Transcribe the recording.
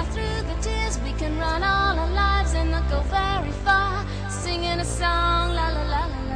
laugh through the tears. We can run all our lives and not go very far. Singing a song, la la la la.